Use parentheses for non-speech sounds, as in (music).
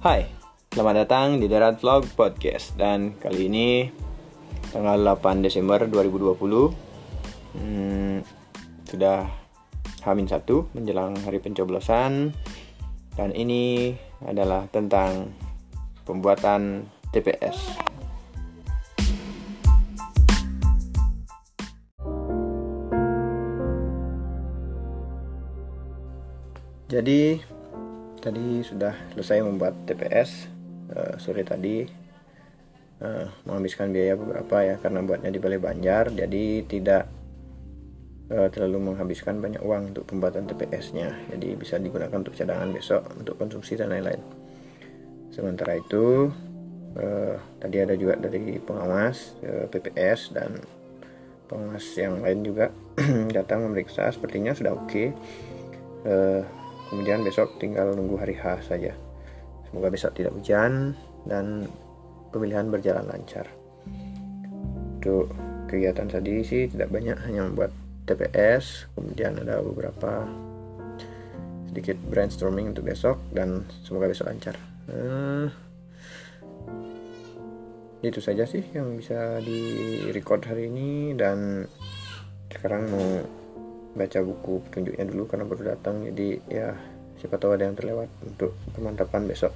Hai, selamat datang di Darat Vlog Podcast. Dan kali ini tanggal 8 Desember 2020 hmm, Sudah Hamin 1 menjelang hari pencoblosan. Dan ini adalah tentang pembuatan TPS Jadi tadi sudah selesai membuat TPS uh, eh, sore tadi uh, menghabiskan biaya beberapa ya karena buatnya di Balai Banjar. Jadi tidak uh, terlalu menghabiskan banyak uang untuk pembuatan TPS-nya jadi bisa digunakan untuk cadangan besok untuk konsumsi dan lain-lain. Sementara itu uh, tadi ada juga dari pengawas uh, PPS dan pengawas yang lain juga (clears throat) datang memeriksa. Sepertinya sudah oke. Okay. uh, kemudian besok tinggal nunggu hari H saja. Semoga besok tidak hujan dan pemilihan berjalan lancar. Untuk kegiatan tadi sih tidak banyak hanya membuat TPS kemudian ada beberapa sedikit brainstorming untuk besok dan semoga besok lancar. Uh, itu saja sih yang bisa di record hari ini dan sekarang mau baca buku petunjuknya dulu karena baru datang. Jadi ya siapa tahu ada yang terlewat untuk pemantapan besok